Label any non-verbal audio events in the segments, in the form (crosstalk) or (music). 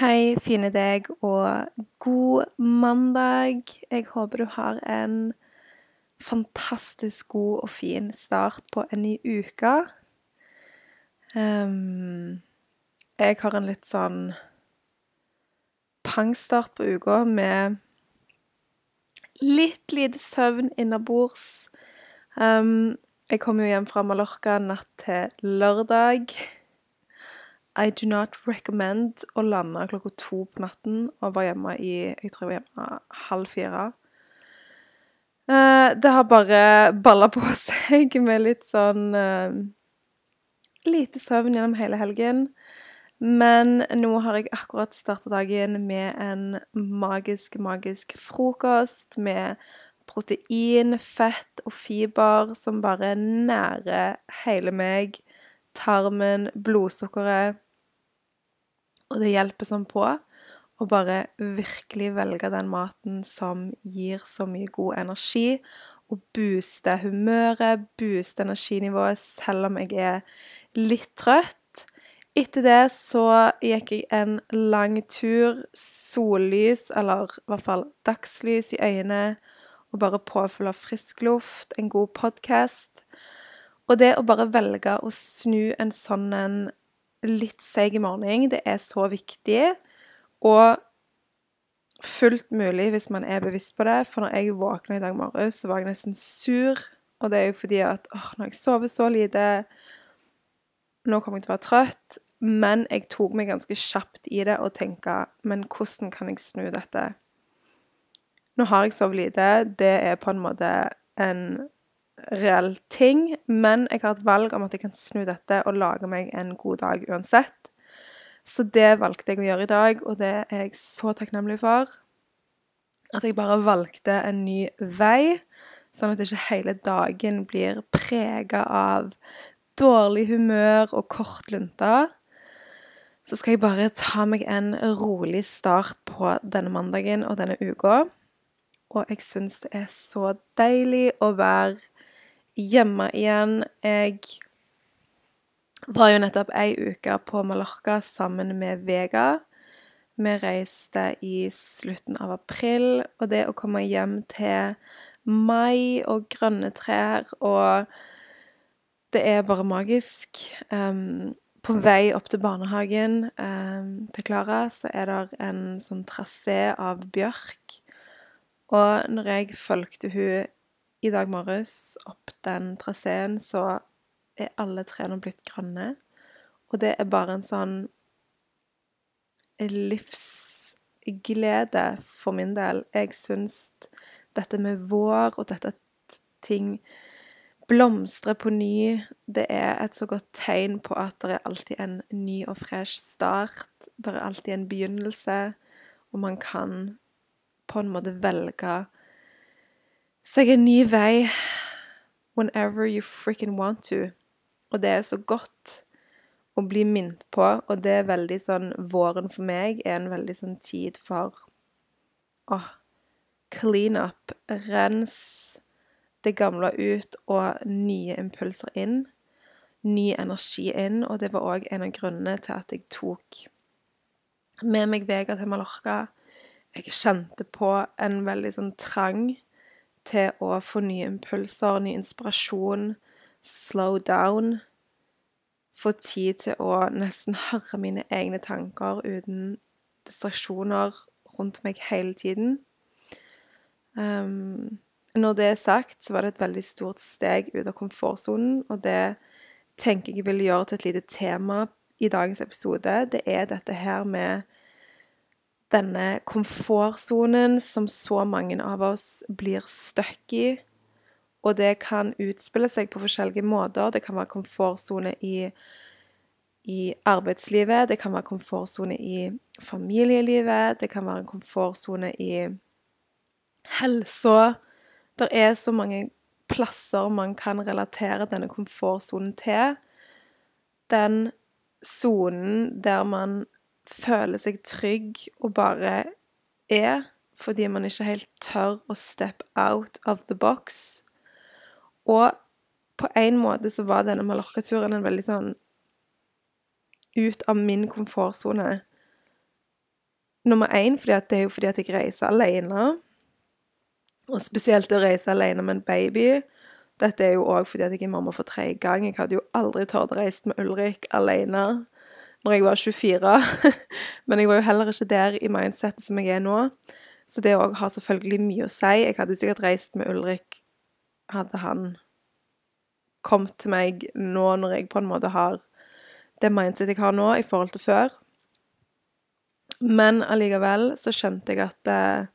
Hei, fine deg, og god mandag. Jeg håper du har en fantastisk god og fin start på en ny uke. Um, jeg har en litt sånn pangstart på uka med litt lite søvn innabords. Um, jeg kom jo hjem fra Mallorca natt til lørdag. I do not recommend å lande klokka to på natten og være hjemme i Jeg tror jeg var hjemme halv fire. Uh, det har bare balla på (laughs) seg med litt sånn uh, Lite søvn gjennom hele helgen. Men nå har jeg akkurat starta dagen med en magisk, magisk frokost med protein, fett og fiber som bare nærer hele meg, tarmen, blodsukkeret. Og det hjelper sånn på å bare virkelig velge den maten som gir så mye god energi, og booste humøret, booste energinivået, selv om jeg er litt trøtt. Etter det så gikk jeg en lang tur, sollys, eller i hvert fall dagslys i øynene, og bare påfylle frisk luft, en god podkast. Og det å bare velge å snu en sånn en litt seig morgen, det er så viktig. Og fullt mulig hvis man er bevisst på det. For når jeg våkna i dag morges, så var jeg nesten sur. Og det er jo fordi at åh, når jeg sover så lite nå kommer jeg til å være trøtt, men jeg tok meg ganske kjapt i det og tenkte Men hvordan kan jeg snu dette? Nå har jeg sovet lite. Det er på en måte en reell ting, men jeg har et valg om at jeg kan snu dette og lage meg en god dag uansett. Så det valgte jeg å gjøre i dag, og det er jeg så takknemlig for. At jeg bare valgte en ny vei, sånn at ikke hele dagen blir prega av dårlig humør og kort lunte, så skal jeg bare ta meg en rolig start på denne mandagen og denne uka. Og jeg syns det er så deilig å være hjemme igjen. Jeg var jo nettopp ei uke på Mallorca sammen med Vega. Vi reiste i slutten av april, og det å komme hjem til mai og grønne trær og det er bare magisk. Um, på vei opp til barnehagen um, til Klara så er det en sånn trasé av bjørk. Og når jeg fulgte hun i dag morges opp den traseen, så er alle trærne blitt grønne. Og det er bare en sånn livsglede for min del. Jeg syns dette med vår og dette at ting blomstrer på ny. Det er et så godt tegn på at det er alltid en ny og fresh start. Det er alltid en begynnelse, og man kan på en måte velge seg en ny vei whenever you freaking want to. Og det er så godt å bli minnet på, og det er veldig sånn Våren for meg er en veldig sånn tid for å clean up, rens det gamle ut og nye impulser inn. Ny energi inn. Og det var òg en av grunnene til at jeg tok med meg Vega til Mallorca. Jeg kjente på en veldig sånn trang til å få nye impulser, ny inspirasjon, slow down. Få tid til å nesten høre mine egne tanker uten distraksjoner rundt meg hele tiden. Um, når det er sagt, så var det et veldig stort steg ut av komfortsonen, og det tenker jeg vil gjøre til et lite tema i dagens episode. Det er dette her med denne komfortsonen som så mange av oss blir stuck i. Og det kan utspille seg på forskjellige måter. Det kan være komfortsone i, i arbeidslivet, det kan være komfortsone i familielivet, det kan være en komfortsone i helsa det er så mange plasser man kan relatere denne komfortsonen til. Den sonen der man føler seg trygg og bare er, fordi man ikke helt tør å step out of the box. Og på en måte så var denne Mallorca-turen en veldig sånn ut av min komfortsone. nummer én fordi det er jo fordi at jeg reiser alene. Og spesielt å reise alene med en baby. Dette er jo òg fordi at jeg er mamma for tredje gang. Jeg hadde jo aldri tort å reise med Ulrik alene når jeg var 24. (laughs) Men jeg var jo heller ikke der i mindsettet som jeg er nå. Så det òg har selvfølgelig mye å si. Jeg hadde jo sikkert reist med Ulrik hadde han kommet til meg nå når jeg på en måte har det mindsettet jeg har nå, i forhold til før. Men allikevel så skjønte jeg at det,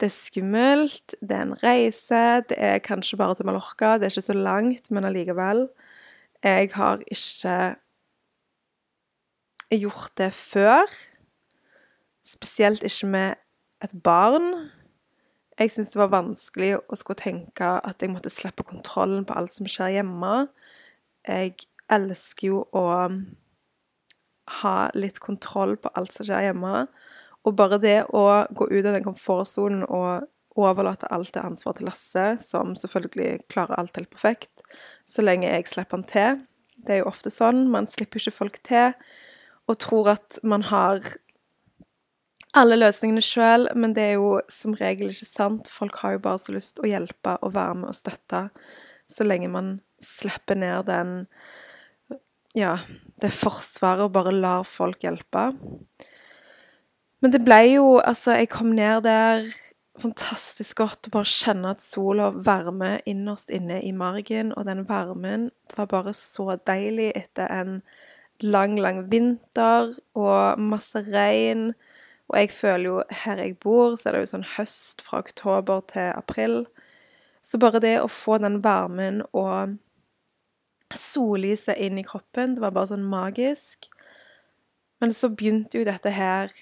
det er skummelt, det er en reise, det er kanskje bare til Mallorca, det er ikke så langt, men allikevel. Jeg har ikke gjort det før. Spesielt ikke med et barn. Jeg syntes det var vanskelig å skulle tenke at jeg måtte slippe kontrollen på alt som skjer hjemme. Jeg elsker jo å ha litt kontroll på alt som skjer hjemme. Og bare det å gå ut av den komfortsonen og overlate alt det ansvaret til Lasse, som selvfølgelig klarer alt helt perfekt, så lenge jeg slipper han til Det er jo ofte sånn. Man slipper ikke folk til og tror at man har alle løsningene sjøl, men det er jo som regel ikke sant. Folk har jo bare så lyst å hjelpe og være med og støtte, så lenge man slipper ned den Ja, det forsvaret og bare lar folk hjelpe. Men det ble jo Altså, jeg kom ned der fantastisk godt å bare kjenne at sola varmer innerst inne i margen, og den varmen var bare så deilig etter en lang, lang vinter og masse regn. Og jeg føler jo her jeg bor, så er det jo sånn høst fra oktober til april. Så bare det å få den varmen og sollyset inn i kroppen, det var bare sånn magisk. Men så begynte jo dette her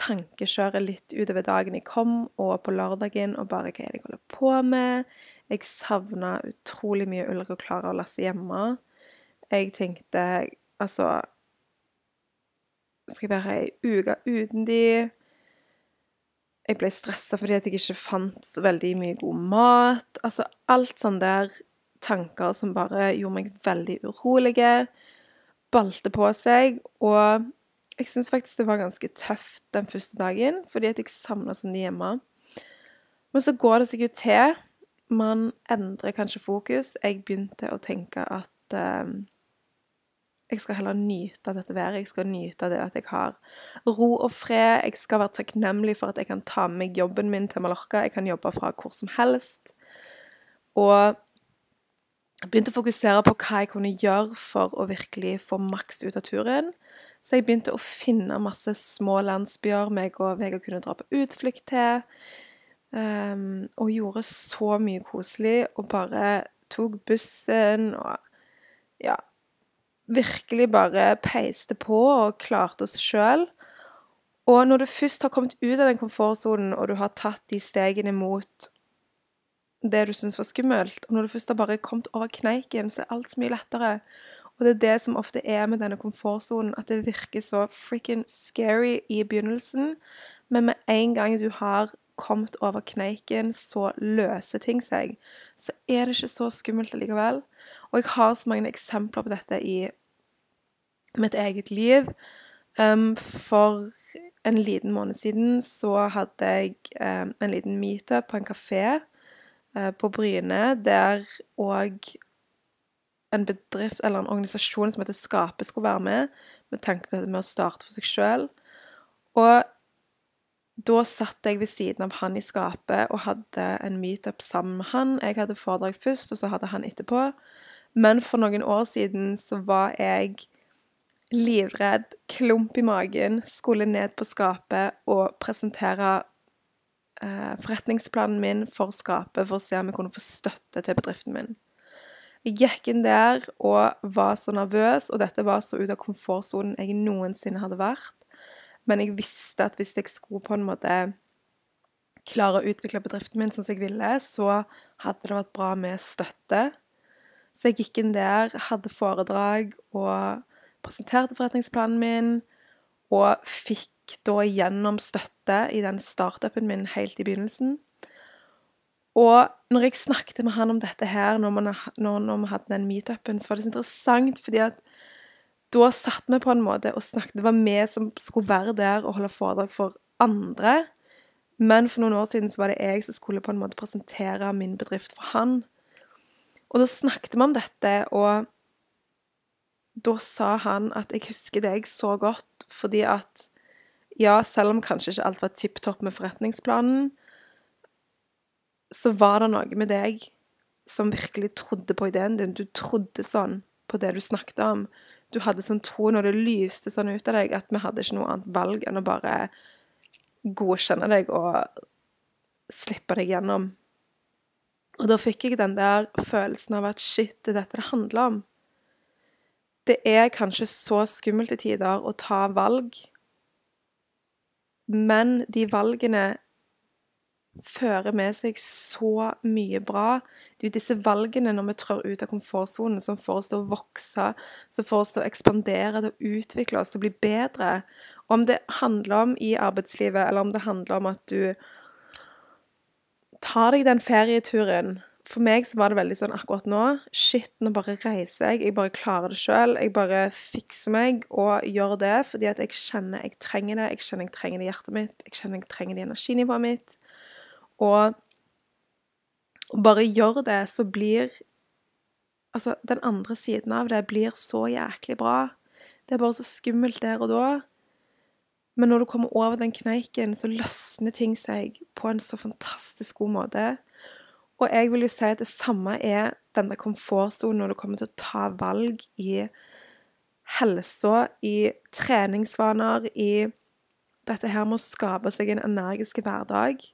tankekjøret litt utover dagen jeg kom, og på lørdagen, og bare hva er det jeg holder på med? Jeg savna utrolig mye Ulrik og Klara og Lasse hjemme. Jeg tenkte altså Skal jeg være ei uke uten de? Jeg ble stressa fordi at jeg ikke fant så veldig mye god mat. Altså alt sånn der tanker som bare gjorde meg veldig urolige, balte på seg. Og jeg syns faktisk det var ganske tøft den første dagen, fordi at jeg savna sånn hjemme. Men så går det seg jo til. Man endrer kanskje fokus. Jeg begynte å tenke at eh, jeg skal heller nyte av dette været. Jeg skal nyte av det at jeg har ro og fred. Jeg skal være takknemlig for at jeg kan ta med meg jobben min til Mallorca. Jeg kan jobbe fra hvor som helst. Og jeg begynte å fokusere på hva jeg kunne gjøre for å virkelig få maks ut av turen. Så jeg begynte å finne masse små landsbyer meg og Vegard kunne dra på utflukt til. Um, og gjorde så mye koselig, og bare tok bussen og Ja. Virkelig bare peiste på og klarte oss sjøl. Og når du først har kommet ut av den komfortsonen, og du har tatt de stegene mot det du syns var skummelt, og når du først har bare kommet over kneiken, så er alt så mye lettere. Og det er det som ofte er med denne komfortsonen, at det virker så frikken scary i begynnelsen, men med en gang du har kommet over kneiken, så løser ting seg. Så er det ikke så skummelt allikevel. Og jeg har så mange eksempler på dette i mitt eget liv. Um, for en liten måned siden så hadde jeg um, en liten meetup på en kafé uh, på Bryne, der òg en bedrift eller en organisasjon som heter Skape, skulle være med, med tanke på dette med å starte for seg sjøl. Og da satt jeg ved siden av han i skapet og hadde en meetup sammen med han. Jeg hadde foredrag først, og så hadde han etterpå. Men for noen år siden så var jeg livredd, klump i magen, skulle ned på skapet og presentere eh, forretningsplanen min for skapet for å se om jeg kunne få støtte til bedriften min. Jeg gikk inn der og var så nervøs, og dette var så ut av komfortsonen jeg noensinne hadde vært. Men jeg visste at hvis jeg skulle på en måte klare å utvikle bedriften min som jeg ville, så hadde det vært bra med støtte. Så jeg gikk inn der, hadde foredrag og presenterte forretningsplanen min, og fikk da gjennom støtte i den startupen min helt i begynnelsen. Og når jeg snakket med han om dette her, når, man, når vi hadde den meetupen, så var det så interessant, fordi at da satt vi på en måte og snakket. Det var vi som skulle være der og holde foredrag for andre. Men for noen år siden så var det jeg som skulle på en måte presentere min bedrift for han. Og da snakket vi om dette, og da sa han at jeg husker deg så godt fordi at ja, selv om kanskje ikke alt var tipp topp med forretningsplanen, så var det noe med deg som virkelig trodde på ideen din. Du trodde sånn på det du snakket om. Du hadde sånn tro når det lyste sånn ut av deg at vi hadde ikke noe annet valg enn å bare godkjenne deg og slippe deg gjennom. Og da fikk jeg den der følelsen av at shit, det er dette det handler om. Det er kanskje så skummelt i tider å ta valg, men de valgene fører med seg så mye bra. Det er jo disse valgene når vi trår ut av komfortsonen, som får oss til å vokse, som får oss til å ekspandere, til å utvikle oss, til å bli bedre. Om det handler om i arbeidslivet, eller om det handler om at du tar deg den ferieturen For meg så var det veldig sånn akkurat nå Shit, nå bare reiser jeg. Jeg bare klarer det sjøl. Jeg bare fikser meg og gjør det fordi at jeg kjenner jeg trenger det. Jeg kjenner jeg trenger det i hjertet mitt. Jeg kjenner jeg trenger det i energinivået mitt. Og bare gjør det, så blir Altså, den andre siden av det blir så jæklig bra. Det er bare så skummelt der og da. Men når du kommer over den kneiken, så løsner ting seg på en så fantastisk god måte. Og jeg vil jo si at det samme er denne komfortsonen når du kommer til å ta valg i helsa, i treningsvaner, i dette her med å skape seg en energisk hverdag.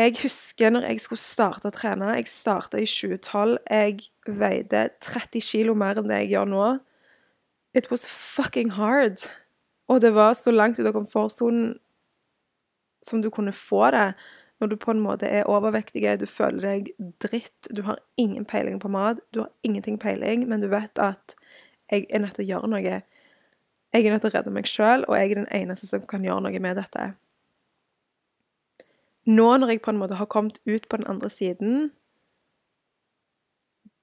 Jeg husker når jeg skulle starte å trene. Jeg starta i 2012. Jeg veide 30 kilo mer enn det jeg gjør nå. It was fucking hard. Og det var så langt ut av komfortsonen som du kunne få det. Når du på en måte er overvektig, du føler deg dritt, du har ingen peiling på mat, du har ingenting peiling, men du vet at jeg er nødt til å gjøre noe. Jeg er nødt til å redde meg sjøl, og jeg er den eneste som kan gjøre noe med dette nå når jeg på en måte har kommet ut på den andre siden,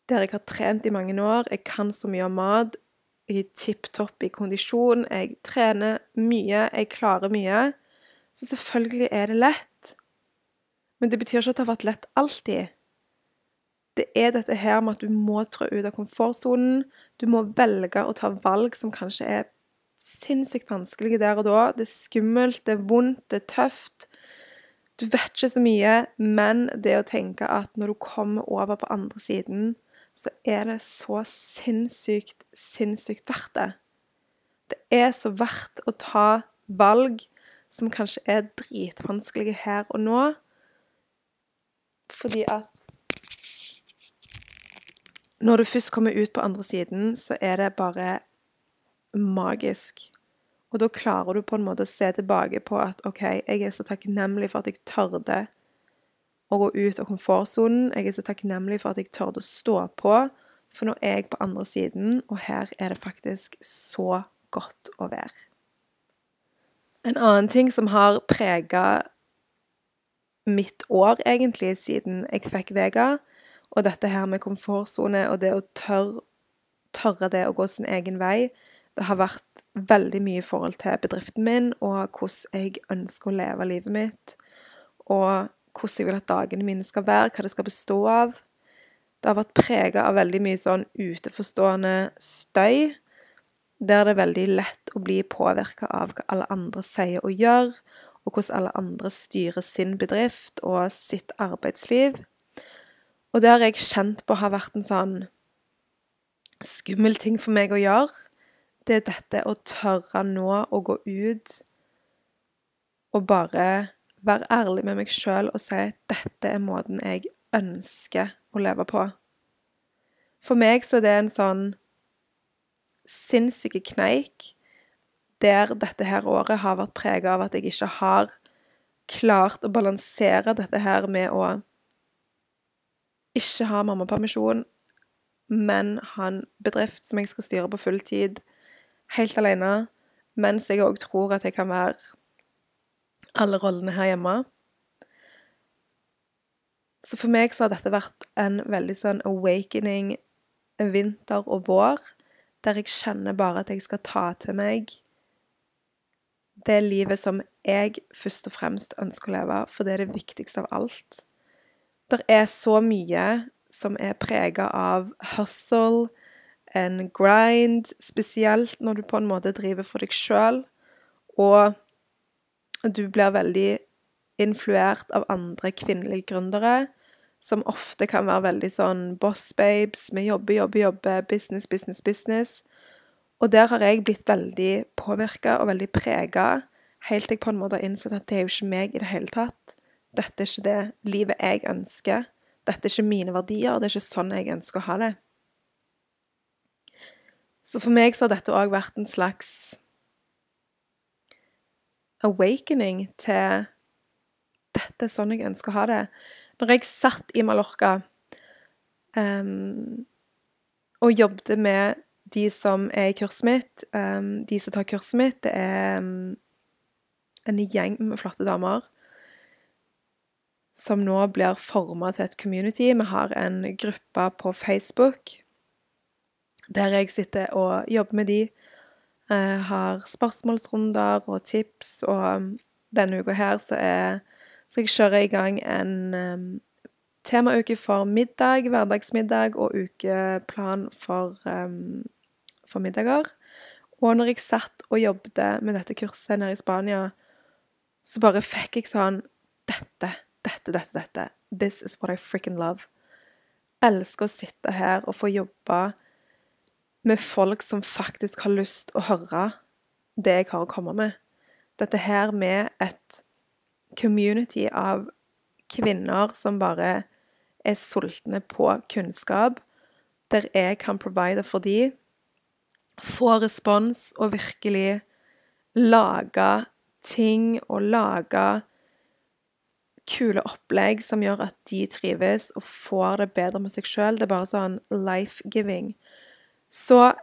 der jeg har trent i mange år, jeg kan så mye om mat, jeg er tipp topp i kondisjon, jeg trener mye, jeg klarer mye, så selvfølgelig er det lett. Men det betyr ikke at det har vært lett alltid. Det er dette her med at du må trå ut av komfortsonen. Du må velge å ta valg som kanskje er sinnssykt vanskelige der og da. Det er skummelt, det er vondt, det er tøft. Du vet ikke så mye, men det å tenke at når du kommer over på andre siden, så er det så sinnssykt, sinnssykt verdt det. Det er så verdt å ta valg som kanskje er dritvanskelige her og nå, fordi at Når du først kommer ut på andre siden, så er det bare magisk. Og da klarer du på en måte å se tilbake på at OK, jeg er så takknemlig for at jeg tørde å gå ut av komfortsonen. Jeg er så takknemlig for at jeg tørde å stå på, for nå er jeg på andre siden, og her er det faktisk så godt å være. En annen ting som har prega mitt år, egentlig, siden jeg fikk Vega, og dette her med komfortsone og det å tørre, tørre det å gå sin egen vei, det har vært veldig mye i forhold til bedriften min, og hvordan jeg ønsker å leve livet mitt. Og hvordan jeg vil at dagene mine skal være, hva det skal bestå av. Det har vært prega av veldig mye sånn uteforstående støy, der det er veldig lett å bli påvirka av hva alle andre sier og gjør, og hvordan alle andre styrer sin bedrift og sitt arbeidsliv. Og det har jeg kjent på har vært en sånn skummel ting for meg å gjøre det er dette å tørre nå å gå ut og bare være ærlig med meg sjøl og si at dette er måten jeg ønsker å leve på. For meg så er det en sånn sinnssyke kneik der dette her året har vært prega av at jeg ikke har klart å balansere dette her med å ikke ha mammapermisjon, men ha en bedrift som jeg skal styre på full tid, helt alene, mens jeg òg tror at jeg kan være alle rollene her hjemme. Så for meg så har dette vært en veldig sånn awakening vinter og vår, der jeg kjenner bare at jeg skal ta til meg det livet som jeg først og fremst ønsker å leve, for det er det viktigste av alt. Det er så mye som er prega av hustle, en grind, spesielt når du på en måte driver for deg sjøl, og du blir veldig influert av andre kvinnelige gründere, som ofte kan være veldig sånn boss babes, vi jobber, jobber, jobber, business, business, business. Og der har jeg blitt veldig påvirka og veldig prega, helt til jeg på en måte har innsett at det er jo ikke meg i det hele tatt. Dette er ikke det livet jeg ønsker. Dette er ikke mine verdier, det er ikke sånn jeg ønsker å ha det. Så for meg så har dette òg vært en slags awakening til dette er sånn jeg ønsker å ha det. Når jeg satt i Mallorca um, og jobbet med de som er i kurset mitt, um, de som tar kurset mitt, det er um, en gjeng med flotte damer som nå blir forma til et community. Vi har en gruppe på Facebook der jeg sitter og jobber med de. Uh, har spørsmålsrunder og tips, og denne uka her så er så jeg kjører i gang en um, temauke for middag, hverdagsmiddag og ukeplan for, um, for middager. Og når jeg satt og jobbet med dette kurset nede i Spania, så bare fikk jeg sånn Dette, dette, dette, dette. This is what I freaking love. Elsker å sitte her og få jobbe med folk som faktisk har lyst å høre det jeg har å komme med. Dette her med et community av kvinner som bare er sultne på kunnskap, der jeg kan provide for dem, få respons og virkelig lage ting og lage kule opplegg som gjør at de trives og får det bedre med seg sjøl. Det er bare sånn life-giving. Så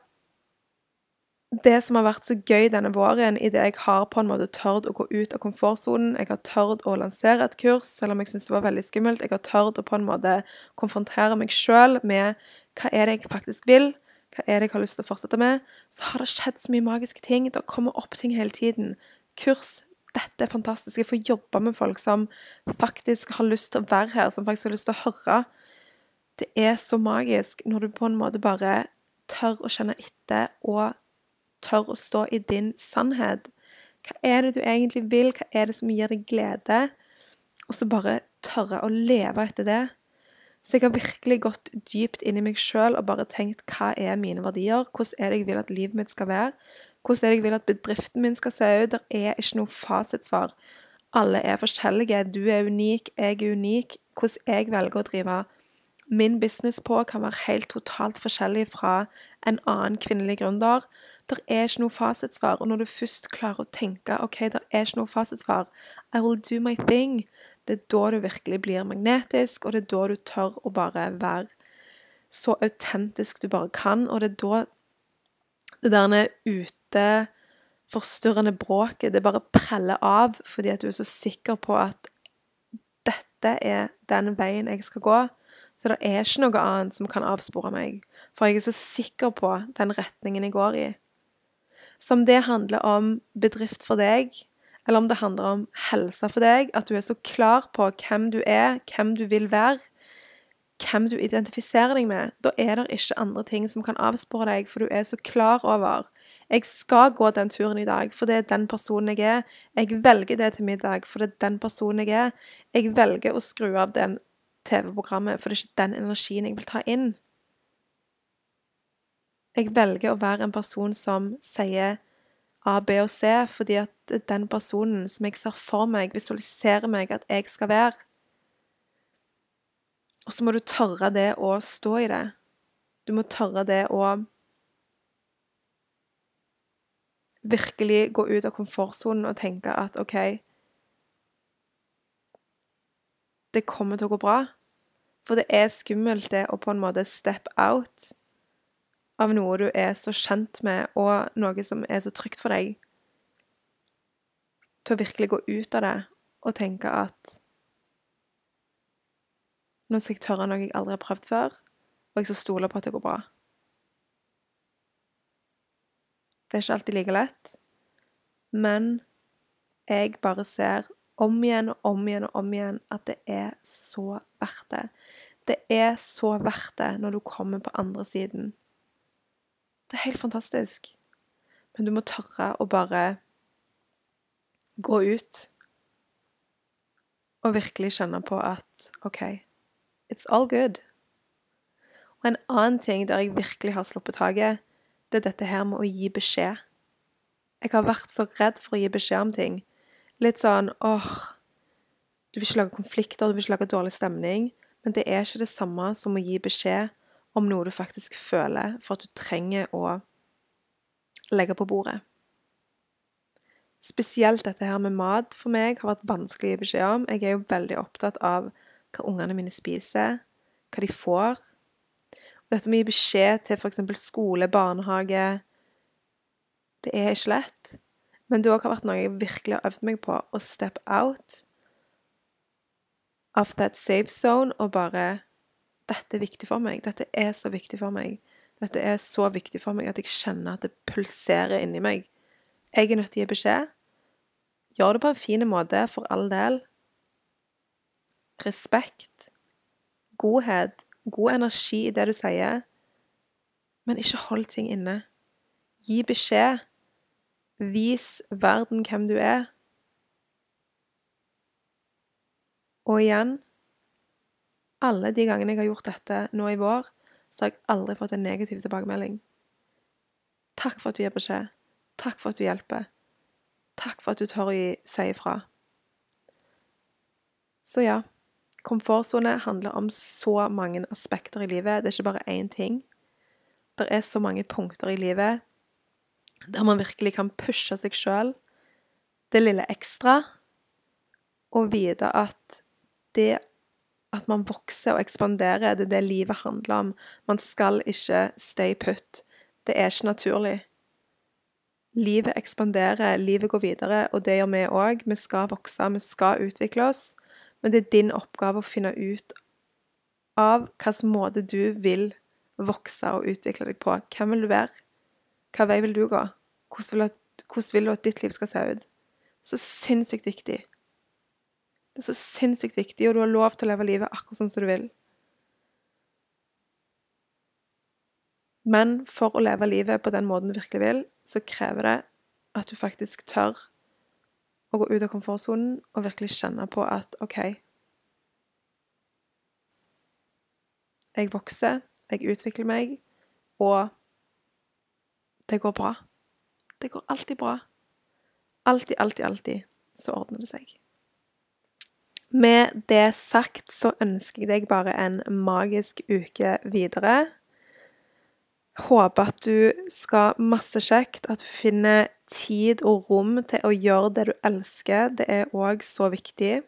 det som har vært så gøy denne våren, i det jeg har på en måte tørt å gå ut av komfortsonen Jeg har tørt å lansere et kurs, selv om jeg syns det var veldig skummelt. Jeg har tørt å på en måte konfrontere meg sjøl med hva er det jeg faktisk vil, hva er det jeg har lyst til å fortsette med. Så har det skjedd så mye magiske ting. Det kommer opp ting hele tiden. Kurs. Dette er fantastisk. Jeg får jobbe med folk som faktisk har lyst til å være her, som faktisk har lyst til å høre. Det er så magisk når du på en måte bare tør å kjenne etter og tør å stå i din sannhet. Hva er det du egentlig vil? Hva er det som gir deg glede? Og så bare tørre å leve etter det. Så jeg har virkelig gått dypt inn i meg sjøl og bare tenkt hva er mine verdier? Hvordan er det jeg vil at livet mitt skal være? Hvordan er det jeg vil at bedriften min skal se ut? Det er ikke noe fasitsvar. Alle er forskjellige. Du er unik, jeg er unik. Hvordan jeg velger å drive min business på, kan være helt totalt forskjellig fra en annen kvinnelig gründer. Det er ikke noe fasitsvar. Og når du først klarer å tenke OK, det er ikke noe fasitsvar, I will do my thing, det er da du virkelig blir magnetisk, og det er da du tør å bare være så autentisk du bare kan, og det er da det der ute forstyrrende bråket, det bare preller av fordi at du er så sikker på at dette er den veien jeg skal gå. Så det er ikke noe annet som kan avspore meg, for jeg er så sikker på den retningen jeg går i. Som det handler om bedrift for deg, eller om det handler om helse for deg, at du er så klar på hvem du er, hvem du vil være, hvem du identifiserer deg med, da er det ikke andre ting som kan avspore deg, for du er så klar over jeg skal gå den turen i dag, for det er den personen jeg er. Jeg velger det til middag, for det er den personen jeg er. Jeg velger å skru av den TV-programmet, for det er ikke den energien jeg vil ta inn. Jeg velger å være en person som sier A, B og C, fordi at den personen som jeg ser for meg, visualiserer meg at jeg skal være. Og så må du tørre det å stå i det. Du må tørre det å virkelig gå ut av komfortsonen og tenke at OK Det kommer til å gå bra. For det er skummelt, det å på en måte step out av noe du er så kjent med, og noe som er så trygt for deg, til å virkelig gå ut av det og tenke at nå skal jeg tørre noe jeg aldri har prøvd før, og jeg skal stole på at det går bra. Det er ikke alltid like lett. Men jeg bare ser om igjen og om igjen og om igjen at det er så verdt det. Det er så verdt det når du kommer på andre siden. Det er helt fantastisk. Men du må tørre å bare gå ut og virkelig kjenne på at OK, it's all good. Og en annen ting der jeg virkelig har sluppet taket, det er dette her med å gi beskjed. Jeg har vært så redd for å gi beskjed om ting. Litt sånn åh, du vil ikke lage konflikter, du vil ikke lage dårlig stemning. Men det er ikke det samme som å gi beskjed om noe du faktisk føler, for at du trenger å legge på bordet. Spesielt dette her med mat for meg har vært vanskelig å gi beskjed om. Jeg er jo veldig opptatt av hva ungene mine spiser, hva de får. Og dette med å gi beskjed til f.eks. skole, barnehage Det er ikke lett. Men det òg har vært noe jeg virkelig har øvd meg på, å step out of that safe zone og bare Dette er viktig for meg. Dette er så viktig for meg. Dette er så viktig for meg at jeg kjenner at det pulserer inni meg. Jeg er nødt til å gi beskjed. Gjør det på en fin måte, for all del. Respekt. Godhet. God energi i det du sier. Men ikke hold ting inne. Gi beskjed. Vis verden hvem du er. Og igjen Alle de gangene jeg har gjort dette nå i vår, så har jeg aldri fått en negativ tilbakemelding. Takk for at du gir beskjed. Takk for at du hjelper. Takk for at du tør å si ifra. Så ja, komfortsone handler om så mange aspekter i livet. Det er ikke bare én ting. Det er så mange punkter i livet der man virkelig kan pushe seg sjøl det lille ekstra, og vite at det at man vokser og ekspanderer, det er det livet handler om. Man skal ikke stay put. Det er ikke naturlig. Livet ekspanderer, livet går videre, og det gjør vi òg. Vi skal vokse, vi skal utvikle oss. Men det er din oppgave å finne ut av hvilken måte du vil vokse og utvikle deg på. Hvem vil du være? Hva vei vil du gå? Hvordan vil du at ditt liv skal se ut? Så sinnssykt viktig. Det er så sinnssykt viktig, og du har lov til å leve livet akkurat sånn som du vil. Men for å leve livet på den måten du virkelig vil, så krever det at du faktisk tør å gå ut av komfortsonen og virkelig kjenne på at OK Jeg vokser, jeg utvikler meg, og det går bra. Det går alltid bra. Alltid, alltid, alltid så ordner det seg. Med det sagt så ønsker jeg deg bare en magisk uke videre. Håper at du skal masse kjekt, at du finner tid og rom til å gjøre det du elsker. Det er òg så viktig.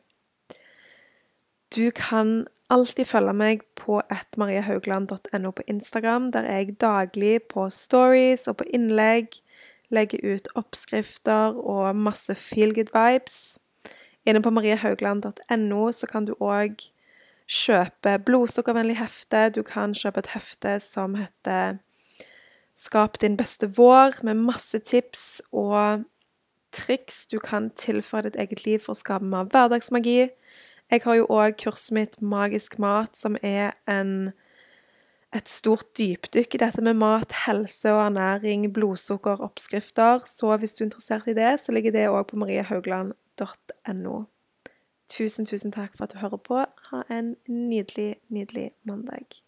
Du kan alltid følge meg på ettmariehaugland.no på Instagram, der jeg daglig på stories og på innlegg legger ut oppskrifter og masse feel good vibes. Inne på mariehaugland.no så kan du òg kjøpe blodsukkervennlig hefte. Du kan kjøpe et hefte som heter Skap din beste vår, med masse tips og triks du kan tilføre ditt eget liv for å skape mer hverdagsmagi. Jeg har jo òg kurset mitt Magisk mat, som er en, et stort dypdykk i dette med mat, helse og ernæring, blodsukker, oppskrifter. Så hvis du er interessert i det, så ligger det òg på mariehaugland.no .no. Tusen, tusen takk for at du hører på. Ha en nydelig, nydelig mandag.